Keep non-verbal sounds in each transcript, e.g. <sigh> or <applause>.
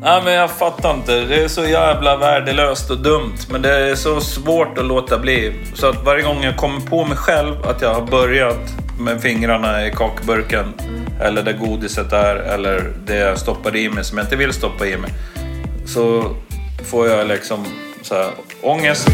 Nej, men jag fattar inte. Det är så jävla värdelöst och dumt. Men det är så svårt att låta bli. Så att varje gång jag kommer på mig själv att jag har börjat med fingrarna i kakburken eller där godiset är eller det jag stoppar i mig som jag inte vill stoppa i mig. Så får jag liksom så här, ångest.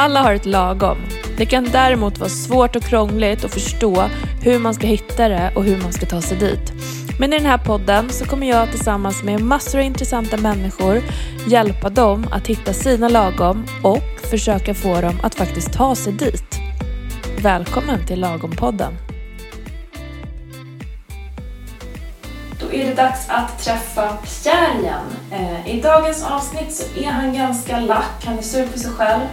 Alla har ett lagom. Det kan däremot vara svårt och krångligt att förstå hur man ska hitta det och hur man ska ta sig dit. Men i den här podden så kommer jag tillsammans med massor av intressanta människor hjälpa dem att hitta sina lagom och försöka få dem att faktiskt ta sig dit. Välkommen till Lagom-podden. Då är det dags att träffa Pierre igen. Eh, I dagens avsnitt så är han ganska lack, han är sur på sig själv.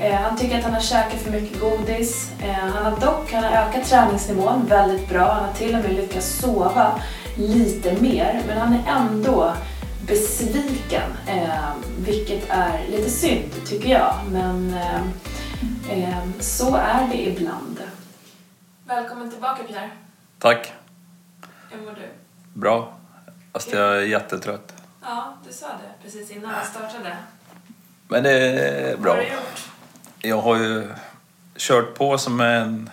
Eh, Han tycker att han har käkat för mycket godis. Eh, Han har dock han har ökat träningsnivån väldigt bra. Han har till och med lyckats sova lite mer. Men han är ändå besviken. eh, Vilket är lite synd tycker jag. Men så är det ibland. Välkommen tillbaka Pierre. Tack. Hur mår du? Bra. Fast jag är jättetrött. Ja, du sa det precis innan vi startade. Men det är bra. Vad har du gjort? Jag har ju kört på som en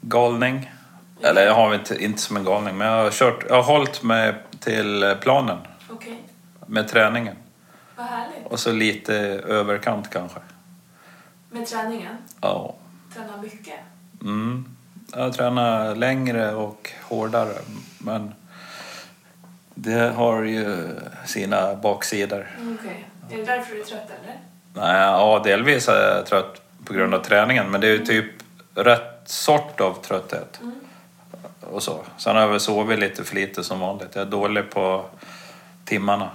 galning. Eller jag har inte, inte som en galning, men jag har, kört, jag har hållit mig till planen Okej, med träningen. vad härligt. Och så lite överkant kanske. Med träningen? Ja. Träna mycket? Mm. Jag tränar längre och hårdare, men det har ju sina baksidor. Okej. Är det därför du är trött eller? Nej, ja, delvis är jag trött på grund av träningen, men det är ju typ rätt sort av trötthet. Och så. Sen har jag väl sovit lite för lite som vanligt. Jag är dålig på timmarna.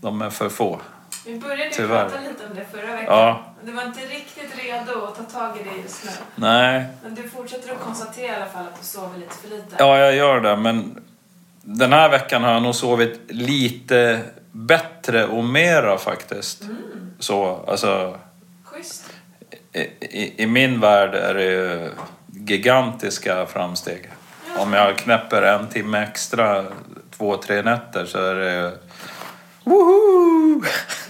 De är för få. Vi började Tyvärr. prata lite om det förra veckan. Ja. Du var inte riktigt redo att ta tag i det just nu. Nej, Men du fortsätter att konstatera i alla fall att du sover lite för lite. ja jag gör det, men den här veckan har jag nog sovit lite bättre och mera faktiskt. Så, alltså, Schysst. i, i, min värld är det ju gigantiska framsteg. Om jag knäpper en timme extra två, tre nätter så är det... Woho!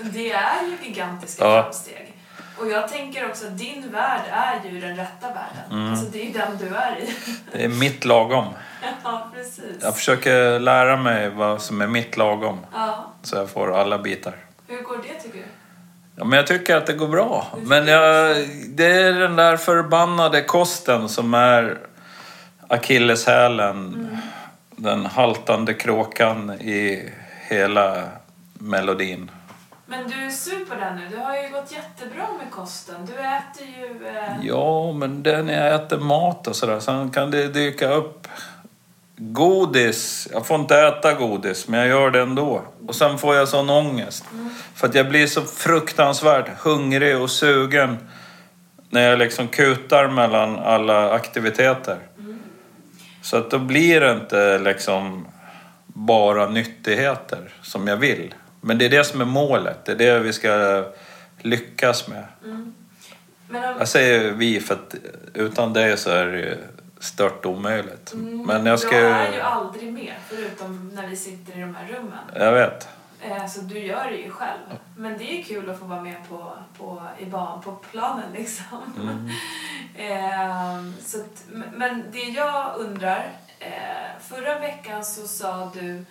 Men det är ju gigantiska Ja. framsteg. Och jag tänker också att din värld är ju den rätta världen. Mm. Alltså det är ju den du är i. Det är mitt lagom. <laughs> ja, precis. Jag försöker lära mig vad som är mitt lagom. Ja. Så jag får alla bitar. Hur går det tycker du? Ja, men jag tycker att det går bra. Men jag, det är den där förbannade kosten som är akilleshälen. Den haltande kråkan i hela melodin. Men du är super där nu. Du har ju gått jättebra med kosten. Du äter ju... Eh... Ja, men det är när jag äter mat och sådär. Sen kan det dyka upp godis. Jag får inte äta godis, men jag gör det ändå. Och sen får jag sån ångest. För att jag blir så fruktansvärt hungrig och sugen när jag liksom kutar mellan alla aktiviteter. Så att då blir det inte liksom bara nyttigheter som jag vill. Men det är det som är målet. Det är det vi ska lyckas med. Men om... Jag säger vi för att utan det så är det stört omöjligt. Mm, Men jag ska Jag är ju aldrig med, förutom när vi sitter i de här rummen. Jag vet. Eh, Så du gör det ju själv. Men det är ju kul att få vara med på, på, i ban, på planen liksom. Mm. <laughs> Eh, så att, men det jag undrar, eh, förra veckan så sa du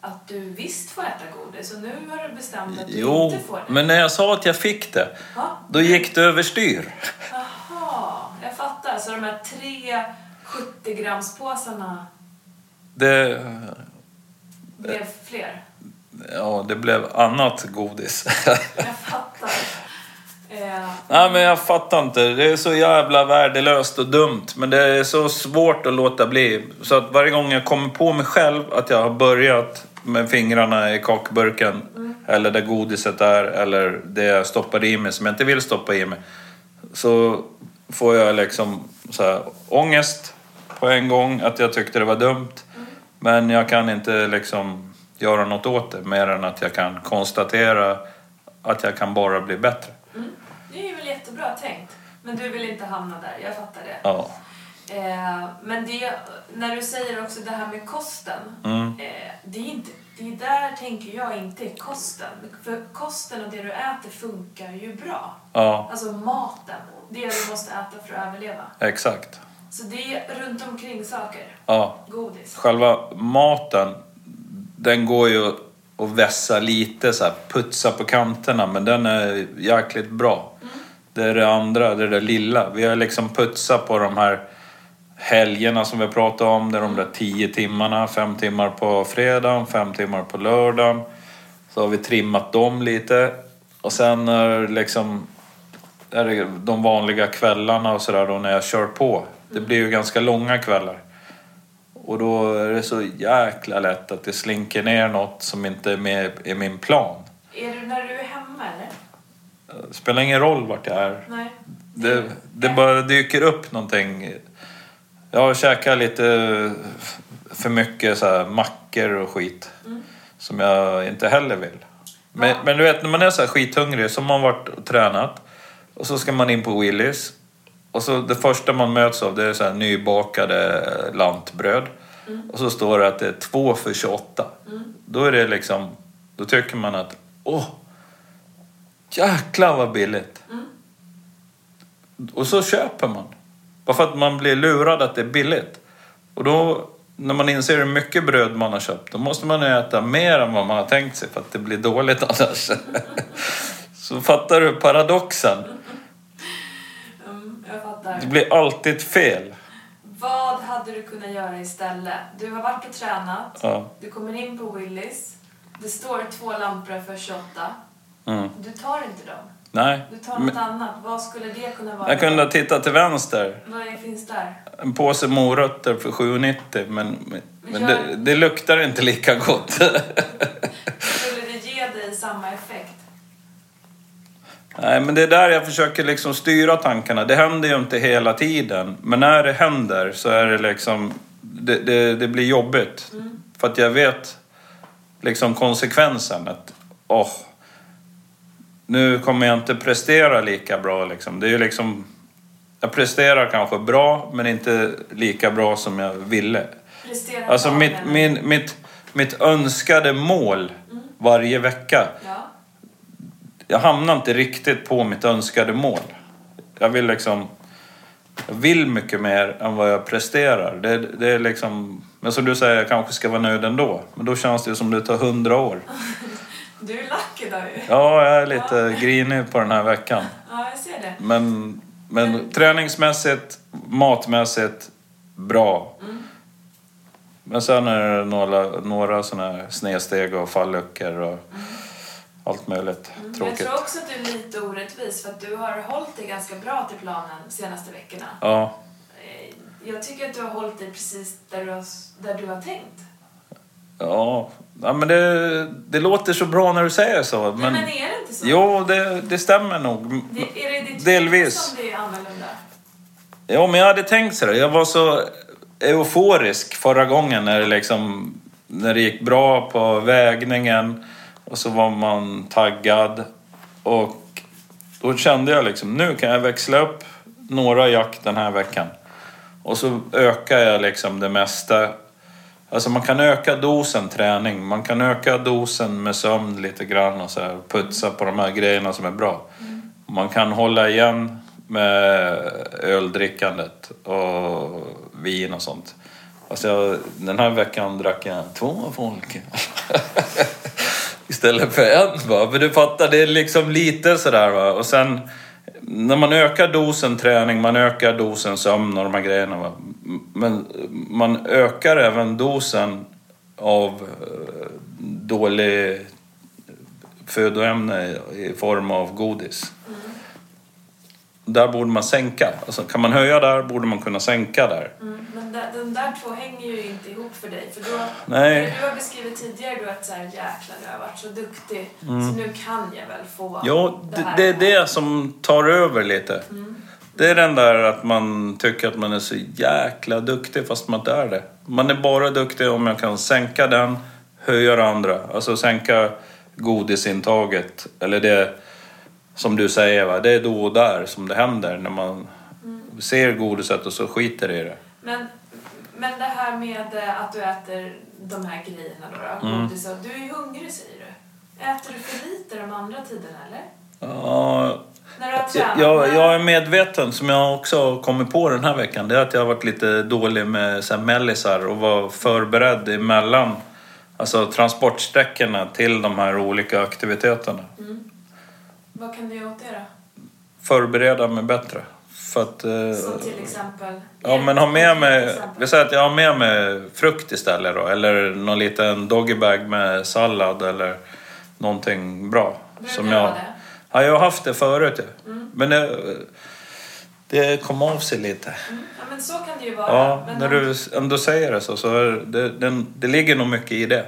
att du visst får äta godis och nu har du bestämt att du Jo, inte får det. men när jag sa att jag fick det, Ja. då gick det överstyr. Jaha, jag fattar. Så de här tre 70 grams påsarna Det, blev fler? ja, det blev annat godis. Jag fattar. Eh, Nej, men jag fattar inte. Det är så jävla värdelöst och dumt. Men det är så svårt att låta bli. Så att varje gång jag kommer på mig själv att jag har börjat med fingrarna i kakburken eller där godiset är eller det jag stoppar i mig som jag inte vill stoppa i mig. Så får jag liksom så här, ångest på en gång att jag tyckte det var dumt. Men jag kan inte liksom göra något åt det mer än att jag kan konstatera att jag kan bara bli bättre. Det är väl jättebra tänkt. Men du vill inte hamna där, jag fattar det. Ja. Eh, men det, när du säger också det här med kosten. Mm. Eh, det, är inte, det är där tänker jag inte är kosten. För kosten och det du äter funkar ju bra. Ja, Alltså maten, det du måste äta för att överleva. exakt. Så det är runt omkring saker. Ja. Godis. Själva maten, den går ju att vässa lite så här, putsa på kanterna, men den är jäkligt bra. Det är det andra, det är det lilla. Vi har liksom putsat på de här helgerna som vi pratat om, det är de där tio timmarna, fem timmar på fredagen, fem timmar på lördagen. Så har vi trimmat dem lite. Och sen är liksom är det de vanliga kvällarna och sådär då när jag kör på. Det blir ju ganska långa kvällar. Och då är det så jäkla lätt att det slinker ner något som inte är med i min plan. Är du när du är hemma eller? Det spelar ingen roll vart jag är. Nej. Det, det bara dyker upp någonting. Jag har käkat lite för mycket så här mackor och skit. Som jag inte heller vill. Men, Ja. men du vet när man är så här skithungrig så har man varit och tränat. Och så ska man in på Willys. Och så det första man möts av det är så här nybakade lantbröd. lantbröd. Och så står det att det är två för 28. Då är det liksom, då tycker man att åh, jäklar vad billigt. Och så köper man. Bara för att man blir lurad att det är billigt. Och då, när man inser hur mycket bröd man har köpt, då måste man ju äta mer än vad man har tänkt sig för att det blir dåligt annars. <laughs> så fattar du paradoxen? Fattar. Det blir alltid fel. Vad hade du kunnat göra istället? Du har varit och tränat. Ja. Du kommer in på Willys. Det står två lampor för 28. Mm. Du tar inte dem. Nej. Du tar något annat. Vad skulle det kunna vara? Jag kunde ha tittat till vänster. Vad finns där? En påse morötter för 7,90 men, men, men det, det luktar inte lika gott. Skulle det ge dig samma effekt? Nej, men det är där jag försöker liksom styra tankarna. Det händer ju inte hela tiden. Men när det händer så är det liksom... Det, det, det blir jobbigt. För att jag vet liksom konsekvensen. Att, åh, nu kommer jag inte prestera lika bra liksom. Det är ju liksom... Jag presterar kanske bra, men inte lika bra som jag ville. Prestera Alltså bra, mitt, min, mitt, mitt önskade mål varje vecka Ja. Jag hamnar inte riktigt på mitt önskade mål. Jag vill liksom... Jag vill mycket mer än vad jag presterar. Det, det är liksom... Men som du säger, jag kanske ska vara nöjd ändå. Men då känns det som det tar hundra år. <laughs> Du är lack idag ju. Ja, jag är lite grinig på den här veckan. Ja, jag ser det. Men, men träningsmässigt, matmässigt, bra. Men sen är det några, några sådana här snedsteg och falluckor och allt möjligt Men jag tråkigt. tror också att du är lite orättvis för att du har hållit dig ganska bra till planen de senaste veckorna. Ja, Eh, Jag tycker att du har hållit dig precis där du har, där du har tänkt. Ja, ja men det, det låter så bra när du säger så. Men, Men, men är det inte så? jo, det, det stämmer nog. Det, är det ditt Delvis. som det är annorlunda? Ja, men jag hade tänkt så där. Jag var så euforisk förra gången när det, liksom, när det gick bra på vägningen. Och så var man taggad. Och då kände jag liksom, nu kan jag växla upp några jack den här veckan. Och så ökar jag liksom det mesta. Alltså man kan öka dosen träning, man kan öka dosen med sömn lite grann och så här, putsa på de här grejerna som är bra. Man kan hålla igen med öldrickandet och vin och sånt. Alltså jag, den här veckan drack jag två folk. <laughs> Istället för en va. Men du fattar, det är liksom lite sådär va. Och sen när man ökar dosen träning, man ökar dosen sömn och de här grejerna va. Men man ökar även dosen av eh, dålig födoämne i form av godis. Där borde man sänka. Alltså, kan man höja där borde man kunna sänka där. Mm, där, de där två hänger ju inte ihop för dig. För då, Nej. Du har beskrivit tidigare du att så här, jäklar jag har varit så duktig så nu kan jag väl få Mm. Ja, det, här. det är det som tar över lite. Det är den där att man tycker att man är så jäkla duktig fast man inte är det. Man är bara duktig om jag kan sänka den, höja det andra. Alltså sänka godisintaget, eller det som du säger, va? det är då och där som det händer när man ser godiset och så skiter i det. Men, men det här med eh, att du äter de här grejerna då, då Mm. du är ju hungrig säger du. Äter du för lite de andra tiderna eller? Ja, När du har jag, tränat? jag, när- jag är medveten, som jag också har kommit på den här veckan, det är att jag har varit lite dålig med så här, mellisar och var förberedd emellan alltså, transportsträckorna till de här olika aktiviteterna. Vad kan du göra åt det då? Förbereda mig bättre. För att, eh, Som till exempel? Ja, men ha med mig... Vi säger att jag har med mig frukt istället då. Eller någon liten doggybag med sallad eller någonting bra. Brukar du ha det? Ja, jag har haft det förut ju. Men det, det kom av sig lite. Mm. Ja, men så kan det ju vara. Ja, men när om- du ändå säger det så, så det, det, det ligger nog mycket i det.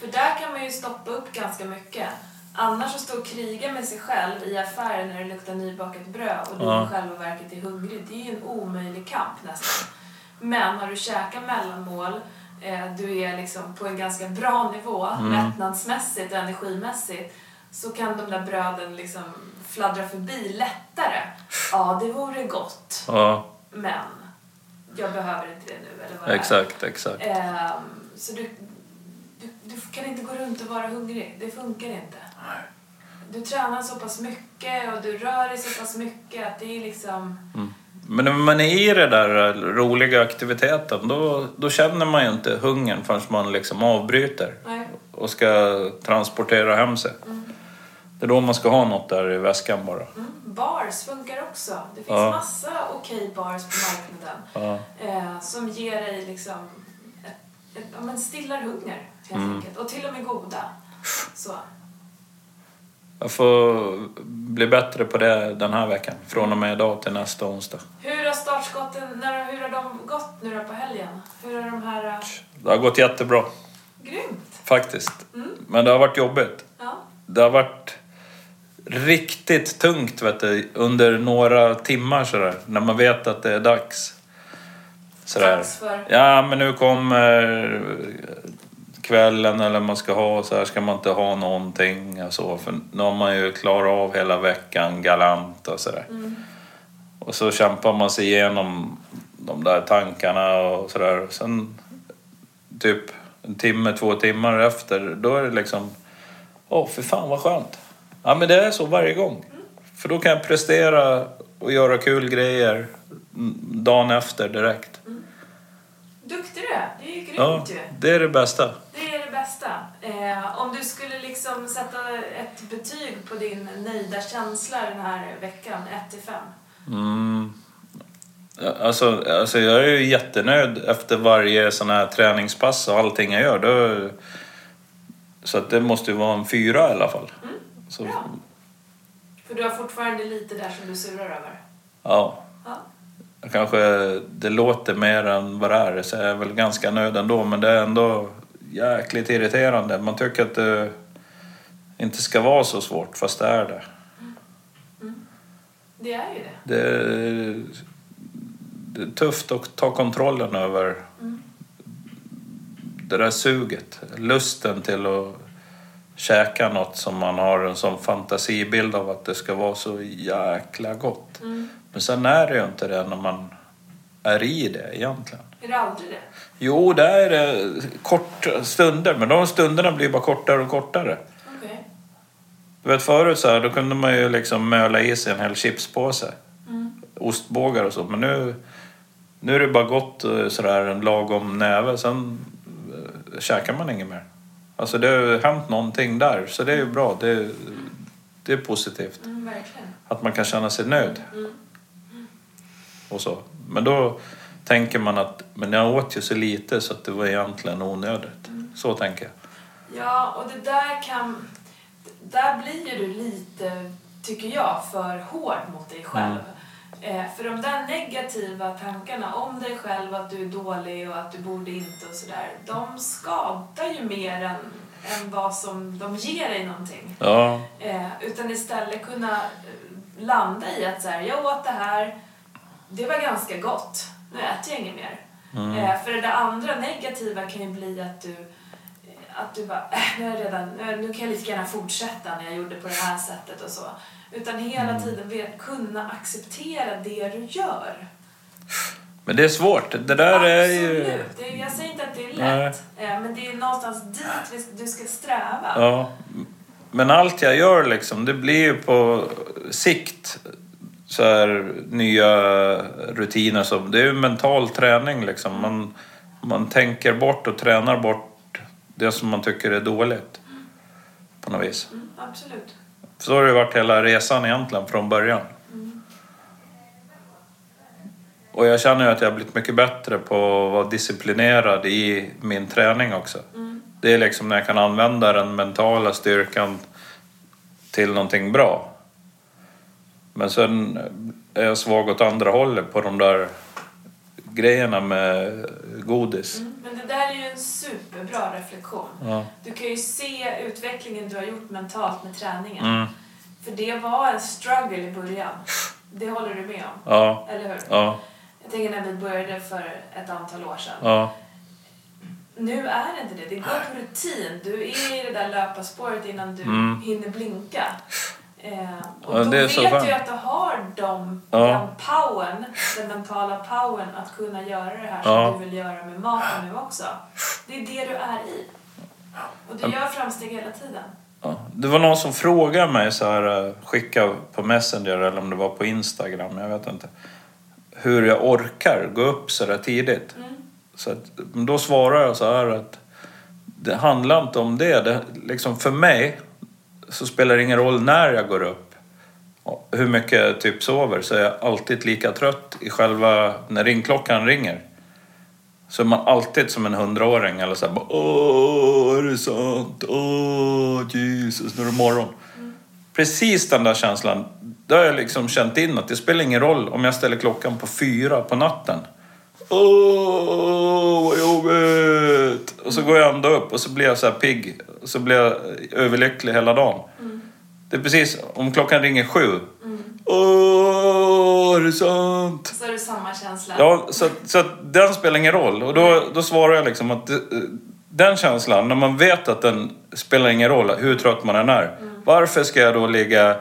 För där kan man ju stoppa upp ganska mycket. Annars att stå och kriga med sig själv i affären när det luktar nybakat bröd och du Ja. i själva verket är hungrig, det är ju en omöjlig kamp nästan. Men har du käkat mellanmål, eh, du är liksom på en ganska bra nivå Mm. mättnadsmässigt och energimässigt, så kan de där bröden liksom fladdra förbi lättare. Ja, det vore gott, Ja, men jag behöver inte det nu. Eller vad det är. exakt, exakt. Ehm, så du, du, du kan inte gå runt och vara hungrig. Det funkar inte. Du tränar så pass mycket och du rör dig så pass mycket att det är liksom... Men när man är i det där roliga aktiviteten, då, då känner man ju inte hungern förrän man liksom avbryter. Nej. och ska transportera hem sig. Det är då man ska ha något där i väskan bara. Mm. Bars funkar också. Det finns Ja. massa okej bars på marknaden Ja. eh, som ger dig liksom ett, ett, men stillar hunger helt Mm. enkelt. Och till och med goda. Så. Jag får bli bättre på det den här veckan. Från och med idag till nästa onsdag. Hur har startskotten, när, hur har de gått nu då på helgen? Hur har de här... Uh, Det har gått jättebra, grymt! faktiskt. Men det har varit jobbigt. Ja. Det har varit riktigt tungt vet du, under några timmar sådär. När man vet att det är dags. Sådär. Dags för- Ja, men nu kommer kvällen eller man ska ha så här ska man inte ha någonting och så. För nu har man ju klarat av hela veckan galant och sådär. Och så kämpar man sig igenom de där tankarna och sådär. Sen typ en timme, två timmar efter, då är det liksom Åh, för fan vad skönt. Ja, men det är så varje gång. För då kan jag prestera och göra kul grejer mm, dagen efter direkt. Duktig du är. Det är ju grymt Ja, ju. det är det bästa. Bästa. Eh, om du skulle liksom sätta ett betyg på din nöjda känsla den här veckan, 1 till 5. Mm. Alltså, alltså jag är ju jättenöjd efter varje sån här träningspass och allting jag gör. Då, så att det måste ju vara en fyra i alla fall. Så, Bra. För du har fortfarande lite där som du surar över. ja. Ja. Kanske det låter mer än vad det är, så jag är väl ganska nöjd ändå. Men det är ändå jäkligt irriterande. Man tycker att det inte ska vara så svårt, fast det är det. Det är ju det. Det är, det är tufft att ta kontrollen över det där suget. Lusten till att käka något som man har en sån fantasibild av att det ska vara så jäkla gott. Men sen är det ju inte det när man är i det egentligen. Är det aldrig det? Jo, det är det korta stunder, men de stunderna blir bara kortare och kortare. Okej. Du vet förut så här, då kunde man ju liksom möla i sig en hel chipspåse. Ostbågar och så. Men nu, nu är det bara gott eh, sådär en lagom näve. Sen äh, käkar man inget mer. Alltså det har hänt någonting där. Så det är ju bra. Det, det är positivt. Mm, verkligen. Att man kan känna sig nöjd. Och så. Men då tänker man att men jag åt ju så lite så att det var egentligen onödigt. Så tänker jag. Ja, och det där kan... Där blir ju du lite, tycker jag, för hård mot dig själv. Eh, för de där negativa tankarna om dig själv, att du är dålig och att du borde inte och sådär, de skadar ju mer än, än vad som de ger dig någonting. Ja, Eh, utan istället kunna landa i att så här, jag åt det här, det var ganska gott, nu äter jag inget mer. Eh, för det där andra negativa kan ju bli att du, eh, att du bara, äh, nu, är jag redan, nu kan jag lika gärna fortsätta när jag gjorde på det här sättet och så. Utan hela Mm. tiden vet- kunna acceptera det du gör. Men det är svårt. Det där är ju... Absolut. Jag säger inte att det är lätt, eh, men det är någonstans dit du ska sträva. Ja. Men allt jag gör liksom, det blir ju på sikt så här nya rutiner. Som, det är ju mental träning liksom. Man, man tänker bort och tränar bort det som man tycker är dåligt. På något vis. Mm, absolut. Så har det varit hela resan egentligen från början. Och jag känner ju att jag har blivit mycket bättre på att vara disciplinerad i min träning också. Det är liksom när jag kan använda den mentala styrkan till någonting bra. Men sen är jag svag åt andra hållet på de där grejerna med godis. Mm, men det där är ju en superbra reflektion. Ja. Du kan ju se utvecklingen du har gjort mentalt med träningen. Mm. För det var en struggle i början. Det håller du med om, Ja. eller hur? Ja. Jag tänker när vi började för ett antal år sedan. Ja. Nu är det inte det. Det går på rutin. Du är i det där löparspåret innan du Mm. hinner blinka. Eh, och Ja, då vet så du att du har de, Ja. den powern, den mentala powern att kunna göra det här som Ja. du vill göra med maten nu också. Det är det du är i. Och du gör framsteg hela tiden. Ja, det var någon som frågade mig så här, eh, skicka på Messenger eller om det var på Instagram, jag vet inte. Hur jag orkar gå upp så där tidigt. Mm. Så att, då svarar jag så här att det handlar inte om det. det liksom för mig så spelar det ingen roll när jag går upp. Hur mycket jag typ sover så är jag alltid lika trött i själva, när ringklockan ringer. Så är man alltid som en hundraåring eller så här, bara, Åh, är det sant? Åh, Jesus, nu är det morgon. Precis den där känslan, det har jag liksom känt in att det spelar ingen roll om jag ställer klockan på fyra på natten. Åh, vad jobbigt! Och så går jag ändå upp och så blir jag så här pigg. Och så blir jag överlycklig hela dagen. Det är precis, om klockan ringer sju. Åh, är det sant? Så är det samma känsla. Ja, så, så att den spelar ingen roll. Och då, då svarar jag liksom att eh, den känslan, när man vet att den spelar ingen roll hur trött man än är. Varför ska jag då ligga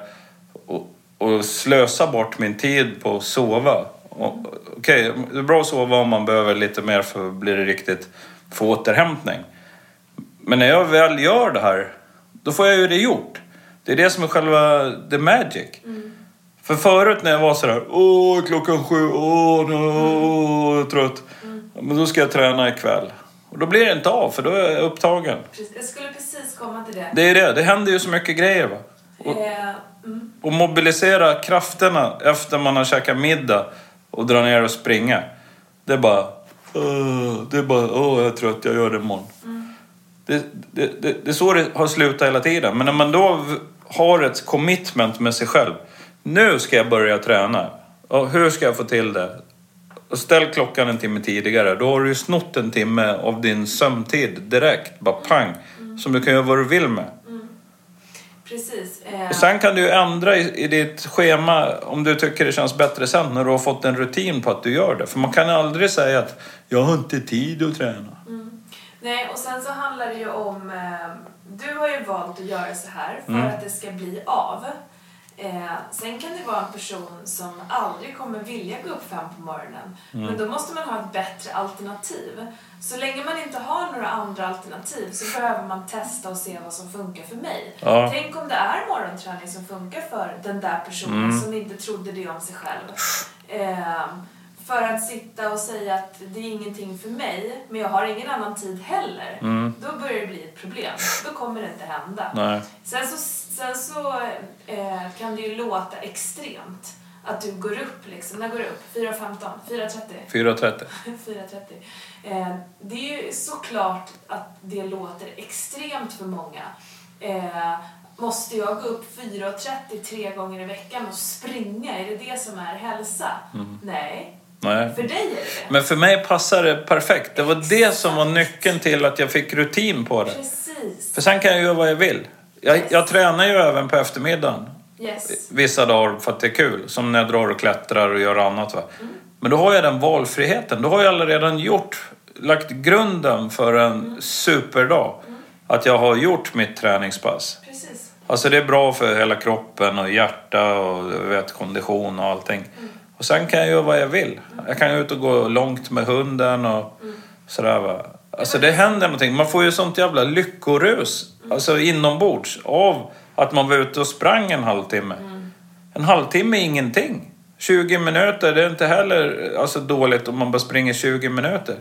och, och slösa bort min tid på att sova? Okej, det är bra att sova om man behöver lite mer för att bli riktigt få återhämtning. Men när jag väl gör det här, då får jag ju det gjort. Det är det som är själva the magic. För förut när jag var sådär, åh klockan sju, åh, nu, åh jag är trött. Men då ska jag träna ikväll. Och då blir det inte av, för då är jag upptagen. Precis, Jag skulle precis komma till det. Det är det, det händer ju så mycket grejer va. Och, Eh, mm. och mobilisera krafterna efter man har käkat middag och dra ner och springa. Det är bara, det är bara, åh jag är trött, jag gör det imorgon. Det, det, det, det är så det har slutat hela tiden. Men när man då har ett commitment med sig själv. Nu ska jag börja träna. Och hur ska jag få till det? Och ställ klockan en timme tidigare. Då har du ju snott en timme av din sömntid direkt. Bara pang. Som du kan göra vad du vill med. Precis. Eh, Och sen kan du ändra i, i ditt schema om du tycker det känns bättre sen när du har fått en rutin på att du gör det. För man kan aldrig säga att jag har inte tid att träna. Nej, och sen så handlar det ju om... Eh, du har ju valt att göra så här för Mm. att det ska bli av. Eh, sen kan det vara en person som aldrig kommer vilja gå upp fem på morgonen. Mm. Men då måste man ha ett bättre alternativ. Så länge man inte har några andra alternativ så behöver man testa och se vad som funkar för mig. Ja. Tänk om det är morgonträning som funkar för den där personen Mm. som inte trodde det om sig själv. Ehm, för att sitta och säga att det är ingenting för mig, men jag har ingen annan tid heller. Mm. Då börjar det bli ett problem. Då kommer det inte hända. Nej. Sen så, sen så eh, kan det ju låta extremt att du går upp liksom. När går du upp? 4.15? 4.30? 4.30. 4.30. Eh, det är ju såklart att det låter extremt för många. Eh, måste jag gå upp 4.30 tre gånger i veckan och springa? Är det det som är hälsa? Nej, Nej. för dig är det det. Men för mig passar det perfekt. Det var det som var nyckeln till att jag fick rutin på det. Precis. För sen kan jag göra vad jag vill. Jag, jag tränar ju även på eftermiddagen. Yes. Vissa dagar för att det är kul. Som när jag drar och klättrar och gör annat. Va? Men då har jag den valfriheten. Då har jag redan gjort, lagt grunden för en superdag. att jag har gjort mitt träningspass. Precis. Alltså det är bra för hela kroppen och hjärta och vet, kondition och allting. Och sen kan jag göra vad jag vill. Jag kan ut och gå långt med hunden och sådär va. Alltså det händer någonting. Man får ju sånt jävla lyckorus. Alltså inombords. Av att man var ute och sprang en halvtimme. En halvtimme är ingenting. 20 minuter, det är inte heller alltså, dåligt om man bara springer 20 minuter.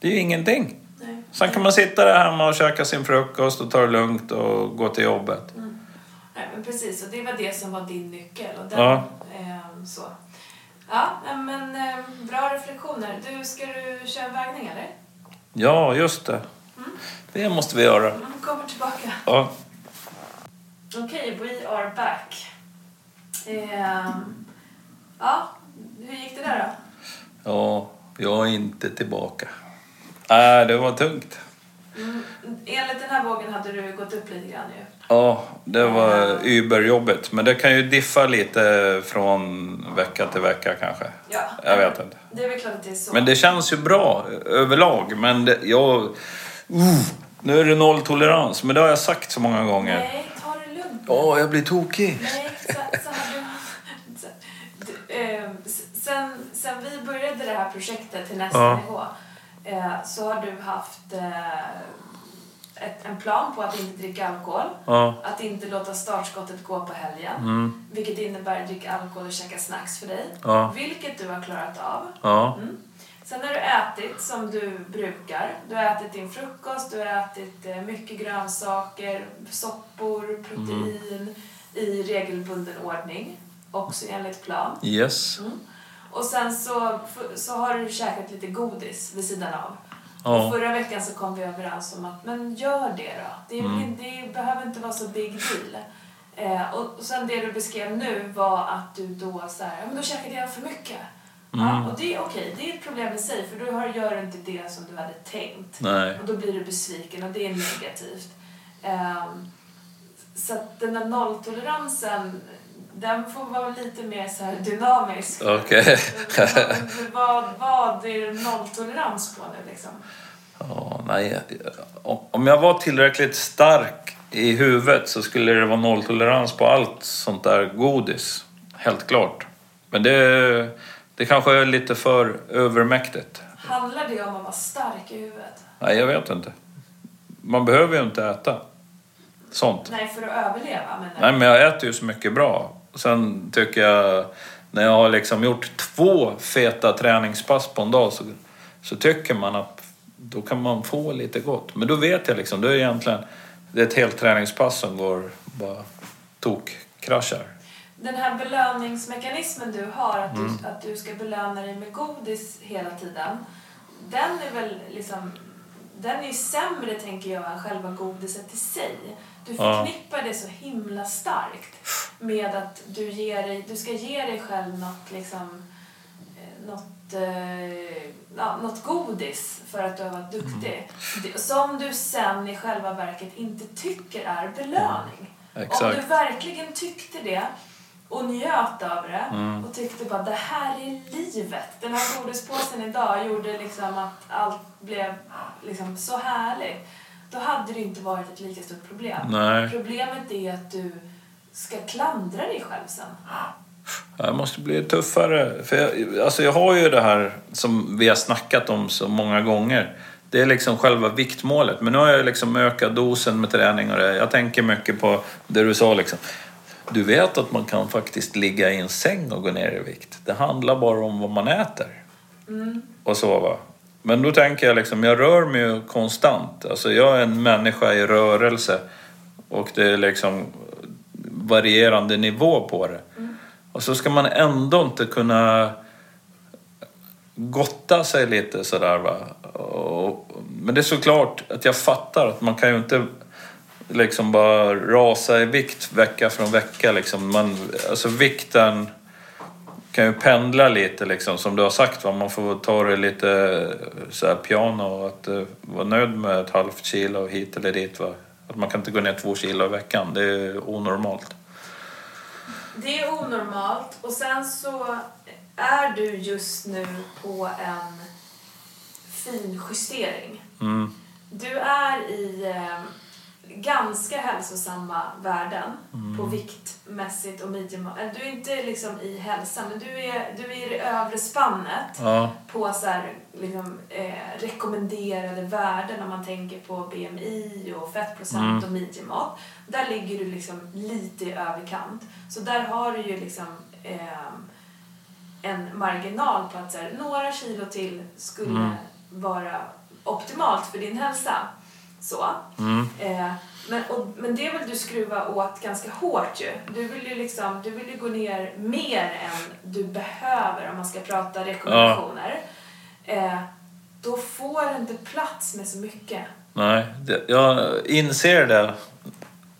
Det är ju ingenting. Nej. Sen kan man sitta där hemma och käka sin frukost och ta det lugnt och gå till jobbet. Nej, men precis, och det var det som var din nyckel. Och den, Ja. ehm, så. Ja, men ehm, bra reflektioner. Du, ska du köra vägning eller? Ja, just det. Det måste vi göra. Mm, kommer tillbaka. Ja. Okej, we are back. Ehm, ja, hur gick det där då? ja, jag är inte tillbaka. Nej, det var tungt. Här vågen hade du gått upp lite grann ju. Ja, det var überjobbigt. Men det kan ju diffa lite från vecka till vecka kanske. Ja. Jag vet inte. Det är väl klart att det är så. Men det känns ju bra överlag. Men det, jag... Uh, nu är det nolltolerans. Men det har jag sagt så många gånger. Nej, ta det lugnt. Åh, jag blir tokig. Nej, så, så har du, eh, s- sen, sen vi började det här projektet till nästa Ja. nivå eh, så har du haft eh, ett, en plan på att inte dricka alkohol. Ja. Att inte låta startskottet gå på helgen. Mm. Vilket innebär att dricka alkohol och käka snacks för dig. Ja. Vilket du har klarat av. Ja. Mm. Sen har du ätit som du brukar. Du har ätit din frukost, du har ätit eh, mycket grönsaker, soppor, protein i regelbunden ordning. Också enligt plan. Yes. Mm. Och sen så, så har du käkat lite godis vid sidan av. Ja. Och förra veckan så kom vi överens om att men gör det då. Det, är, Mm. det behöver inte vara så big deal. Eh, och, sen det du beskrev nu var att du då så här, men då käkade jag för mycket. Mm. Ja, och det är okej, det är ett problem i sig för då har- gör du inte det som du hade tänkt. Nej. Och då blir du besviken och det är negativt. Ehm, så att den där nolltoleransen, den får vara lite mer så dynamisk. Okej. vad, vad är det nolltolerans på nu liksom? Ja, nej. Om jag var tillräckligt stark i huvudet så skulle det vara nolltolerans på allt sånt där godis. Helt klart. Men det, det kanske är lite för övermäktigt. Handlar det om att vara stark i huvudet? Nej, jag vet inte. Man behöver ju inte äta sånt. Nej, för att överleva menar Nej, men jag äter ju så mycket bra. Sen tycker jag, när jag har liksom gjort två feta träningspass på en dag så, så tycker man att då kan man få lite gott. Men då vet jag liksom, då är det egentligen det är ett helt träningspass som går bara tokkraschar. Den här belöningsmekanismen du har, att, Mm. du, att du ska belöna dig med godis hela tiden. Den är väl liksom... Den är ju sämre, tänker jag, än själva godiset i sig. Du Ja. förknippar det så himla starkt med att du, ger dig, du ska ge dig själv något, liksom, eh, något, eh, ja, något godis för att du har varit duktig. Det- Som du sen i själva verket inte tycker är belöning. Om Exakt. du verkligen tyckte det och njöt av det Mm. och tyckte bara det här är livet. Den här godispåsen idag gjorde liksom att allt blev liksom så härligt. Då hade det inte varit ett lika stort problem. Nej. Problemet är att du ska klandra dig själv sen. Jag måste bli tuffare. För jag, alltså jag har ju det här som vi har snackat om så många gånger. Det är liksom själva viktmålet. Men nu har jag liksom ökat dosen med träning och det. Jag tänker mycket på det du sa liksom. Du vet att man kan faktiskt ligga i en säng och gå ner i vikt. Det handlar bara om vad man äter. Och sova. Men då tänker jag liksom, jag rör mig ju konstant. Alltså jag är en människa i rörelse. Och det är liksom varierande nivå på det. Och så ska man ändå inte kunna gotta sig lite sådär va. Och, men det är såklart att jag fattar att man kan ju inte liksom bara rasa i vikt vecka från vecka liksom. Man, alltså vikten kan ju pendla lite liksom som du har sagt va. Man får ta det lite så här piano och att uh, vara nöjd med ett halvt kilo hit eller dit va. Att man kan inte gå ner två kilo i veckan. Det är onormalt. Det är onormalt och sen så är du just nu på en fin justering. Mm. Du är i, eh, ganska hälsosamma värden Mm. på viktmässigt och medium. Du är inte liksom i hälsa, men du är, du är i det övre spannet Ja. på så här, liksom, eh, rekommenderade värden om man tänker på BMI och fettprocent Mm. och midjemått. Där ligger du liksom lite i överkant. Så där har du ju liksom ehm, en marginal på att så här, några kilo till skulle Mm. vara optimalt för din hälsa. Så. Mm. Eh, men, och, men det vill du skruva åt ganska hårt ju. Du vill ju, liksom, du vill ju gå ner mer än du behöver om man ska prata rekommendationer. Eh, då får du inte plats med så mycket. Nej, det, jag inser det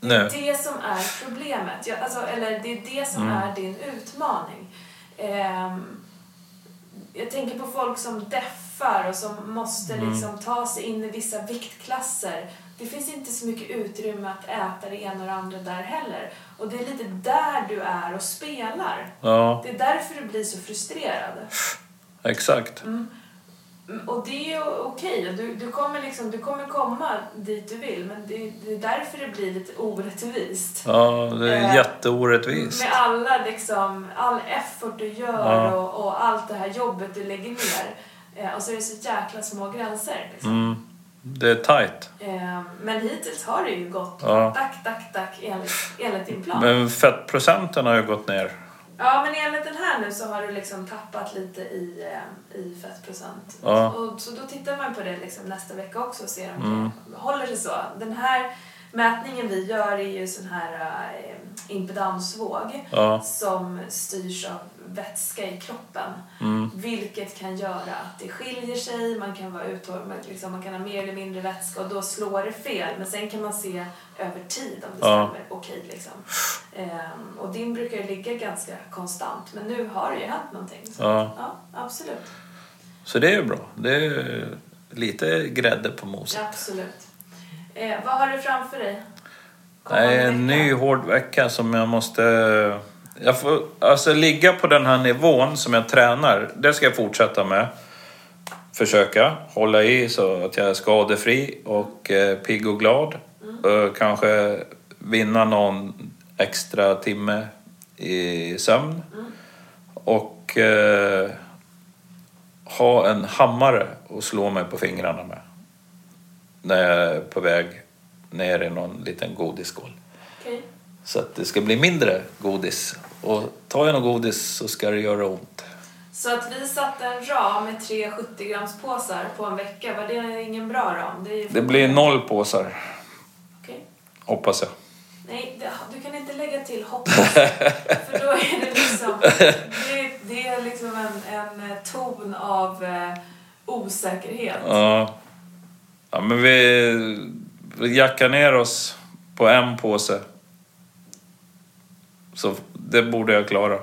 Det nu. är det som är problemet. Jag, alltså, eller det är det som Mm. är din utmaning. Ehm, jag tänker på folk som deffar och som måste Mm. liksom ta sig in i vissa viktklasser. Det finns inte så mycket utrymme att äta det ena och det andra där heller. Och det är lite där du är och spelar. Ja, Det är därför du blir så frustrerad. exakt. Mm, Och det är okej. Du, du, kommer liksom, du kommer komma dit du vill, men det, det är därför det blir lite orättvist. Ja, det är Eh, jätteorättvist. Med alla liksom, all effort du gör Ja. och, och allt det här jobbet du lägger ner. Eh, och så är det så jäkla små gränser. Liksom. Mm. Det är tight. Eh, men hittills har det ju gått Ja. tack, tack, tack enligt, enligt din plan. Men fettprocenten har ju gått ner. Ja, men enligt den här nu så har du liksom tappat lite i, eh, i fettprocent. Ja. Och, så då tittar man på det liksom nästa vecka också och ser om Mm. det håller sig så. Den här mätningen vi gör är ju sån här eh, impedansvåg Ja. som styrs av vätska i kroppen. Mm. Vilket kan göra att det skiljer sig, man kan, vara uthåll, liksom, man kan ha mer eller mindre vätska och då slår det fel. Men sen kan man se över tid om det Ja. stämmer okej. Liksom. Ehm, och din brukar ju ligga ganska konstant, men nu har det ju hänt någonting. Så, Ja. ja, absolut. Så det är ju bra. Det är lite grädde på moset. Ja, absolut. Eh, vad har du framför dig? Kommande är en ny hård vecka som jag måste... Jag får, alltså ligga på den här nivån som jag tränar, det ska jag fortsätta med. Försöka hålla i så att jag är skadefri och eh, pigg och glad. Och kanske vinna någon extra timme i sömn. Och eh, ha en hammare och slå mig på fingrarna med. När jag är på väg ner i någon liten godisskål. Okej. Så att det ska bli mindre godis. Och tar jag något godis så ska det göra ont. Så att vi satte en ram med tre 70 grams påsar på en vecka, var det ingen bra ram? Det, Det blir noll påsar, Okej. hoppas jag. Nej, du kan inte lägga till hoppas. <laughs> för då är det liksom... Det, det är liksom en, en eh, ton av eh, osäkerhet. Ja, ja men vi, vi jackar ner oss på en påse. Så det borde jag klara.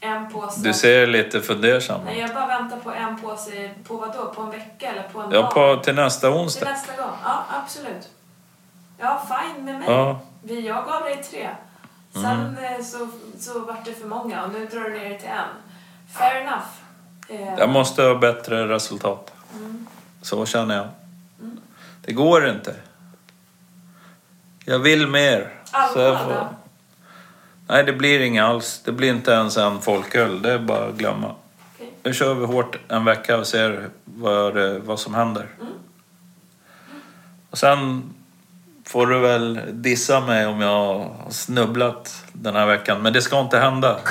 En påse. Du ser lite fundersam Nej, ut. jag bara väntar på en påse. På vad då? På en vecka eller på en Ja, dag? på, till nästa Till onsdag. nästa gång? Ja, absolut. Ja, fine med mig. Ja, Vi, jag gav dig tre. Sen Mm. eh, så, så vart det för många och nu drar du ner det till en. Fair enough. Eh, jag måste ha bättre resultat. mm. Så känner jag. Det går inte. Jag vill mer. Alkohol får... då? Nej, det blir inget alls. Det blir inte ens en folköl. Det är bara att glömma. Okej. Nu kör vi hårt en vecka och ser vad, vad som händer. Mm. Och sen får du väl dissa mig om jag har snubblat den här veckan. Men det ska inte hända. <laughs>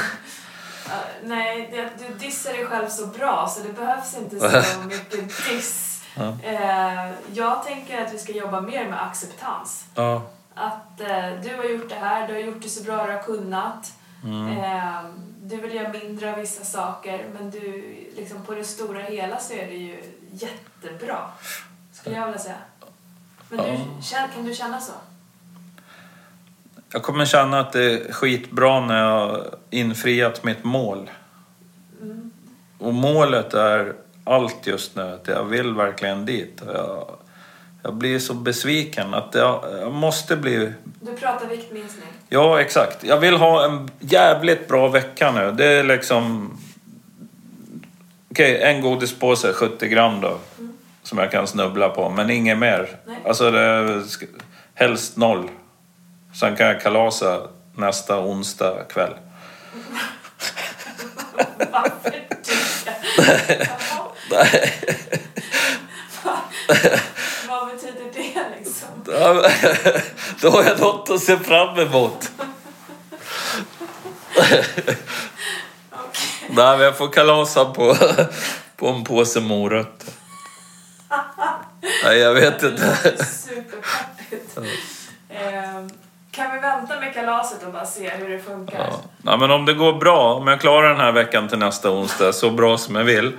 Ja, nej, det, du dissar dig själv så bra så det behövs inte så <laughs> mycket diss. Eh, jag tänker att vi ska jobba mer med acceptans. Att eh, du har gjort det här, du har gjort det så bra du har kunnat. Mm. Eh, du vill göra mindre av vissa saker men du, liksom på det stora hela så är det ju jättebra. Skulle jag vilja säga. Men du, Ja. kan du känna så? Jag kommer känna att det är skitbra när jag har infriat mitt mål. Mm. Och målet är allt just nu. Att jag vill verkligen dit. Jag, jag blir så besviken att jag, jag måste bli... Du pratar viktminskning. Ja, exakt. Jag vill ha en jävligt bra vecka nu. Det är liksom... Okej, en godispåse, 70 gram då. som jag kan snubbla på, men inget mer. Nej. Alltså det, helst noll. Sen kan jag kalasa nästa onsdag kväll. Varför det? <laughs> Jaha, <laughs> Nej. Vad betyder det liksom? <laughs> Då har jag något att se fram emot. Okej. Nej, men jag får kalasa på, på en påse morötter. Nej, jag vet inte. superpeppigt. Ehm, Kan vi vänta med kalaset och bara se hur det funkar? Ja. Nej, men om det går bra, om jag klarar den här veckan till nästa onsdag så bra som jag vill,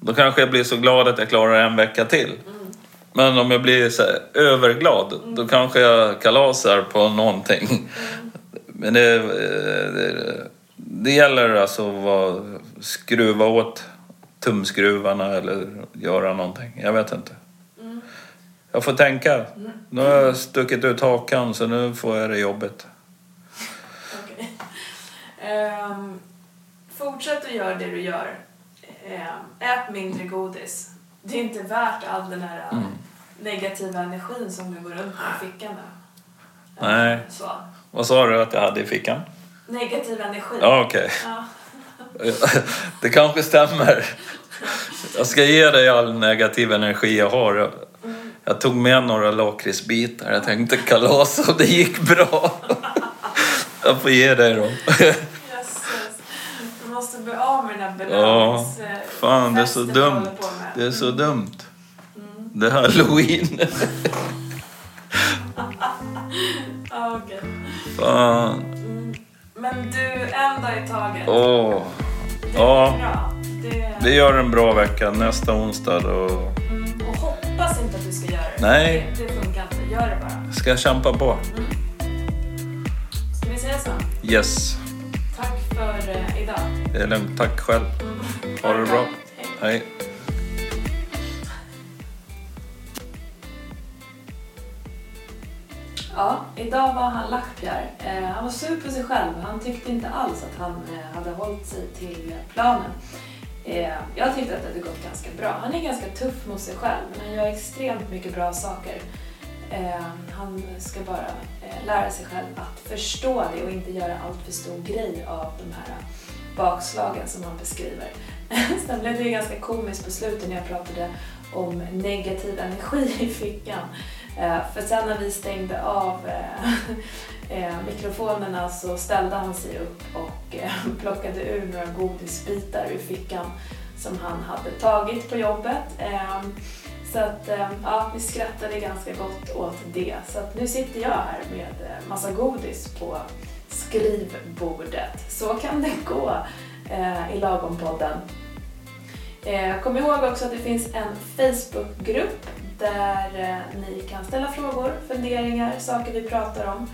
då kanske jag blir så glad att jag klarar en vecka till. Men om jag blir så här, överglad, då kanske jag kalasar på någonting. Men det, det, det gäller alltså att skruva åt tumskruvarna eller göra någonting. Jag vet inte. Jag får tänka. Nu har jag stuckit ut hakan så nu får jag det jobbet. Okej. Ehm, fortsätt att göra det du gör. Ehm, ät mindre godis. Det är inte värt all den här Mm. Negativa energin som du går runt med i fickan. nu. Nej. Så. Vad sa du att jag hade i fickan? Negativ energi. Ja, okej. Ja. <laughs> Det kanske stämmer. Jag ska ge dig all negativ energi jag har. Jag, tog med några lakritsbitar. Jag tänkte kalas och det gick bra. <laughs> Jag får ge dig dem. Du måste bli av med den här Ja, belönings... eh, fan det är så dumt. Det är så dumt. Det är halloween. Ja, okej. Fan. Men du, en dag i taget. Åh. Det Ja. bra. Det... Vi gör en bra vecka. Nästa onsdag då Mm, och hoppas inte att du ska göra det. Nej. Det, det funkar inte. Gör det bara. ska jag kämpa på. Ska vi säga så? Yes. Tack för eh, idag. Det är lugnt. Tack själv. Ha det bra. Hej. Hej. Ja, idag var han lackpjär. Eh, han var sur på sig själv. Han tyckte inte alls att han eh, hade hållit sig till planen. Eh, jag tyckte att det hade gått ganska bra. Han är ganska tuff mot sig själv, men han gör extremt mycket bra saker. Han ska bara lära sig själv att förstå det och inte göra allt för stor grej av de här bakslagen som han beskriver. <laughs> Sen blev det ju ganska komiskt på slutet när jag pratade om negativ energi i fickan. Eh, för sen när vi stängde av eh, eh, mikrofonerna så ställde han sig upp och <laughs> plockade ur några godisbitar ur fickan som han hade tagit på jobbet. Ehm, så att ehm, ja, vi skrattade ganska gott åt det. Så att nu sitter jag här med massa godis på skrivbordet. Så kan det gå i Lagom-podden. Kom ihåg också att det finns en Facebookgrupp där eh, ni kan ställa frågor, funderingar, saker vi pratar om.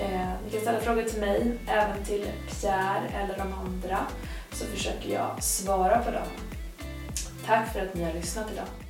Eh, ni kan ställa frågor till mig, även till Pierre eller de andra, så försöker jag svara på dem. Tack för att ni har lyssnat idag.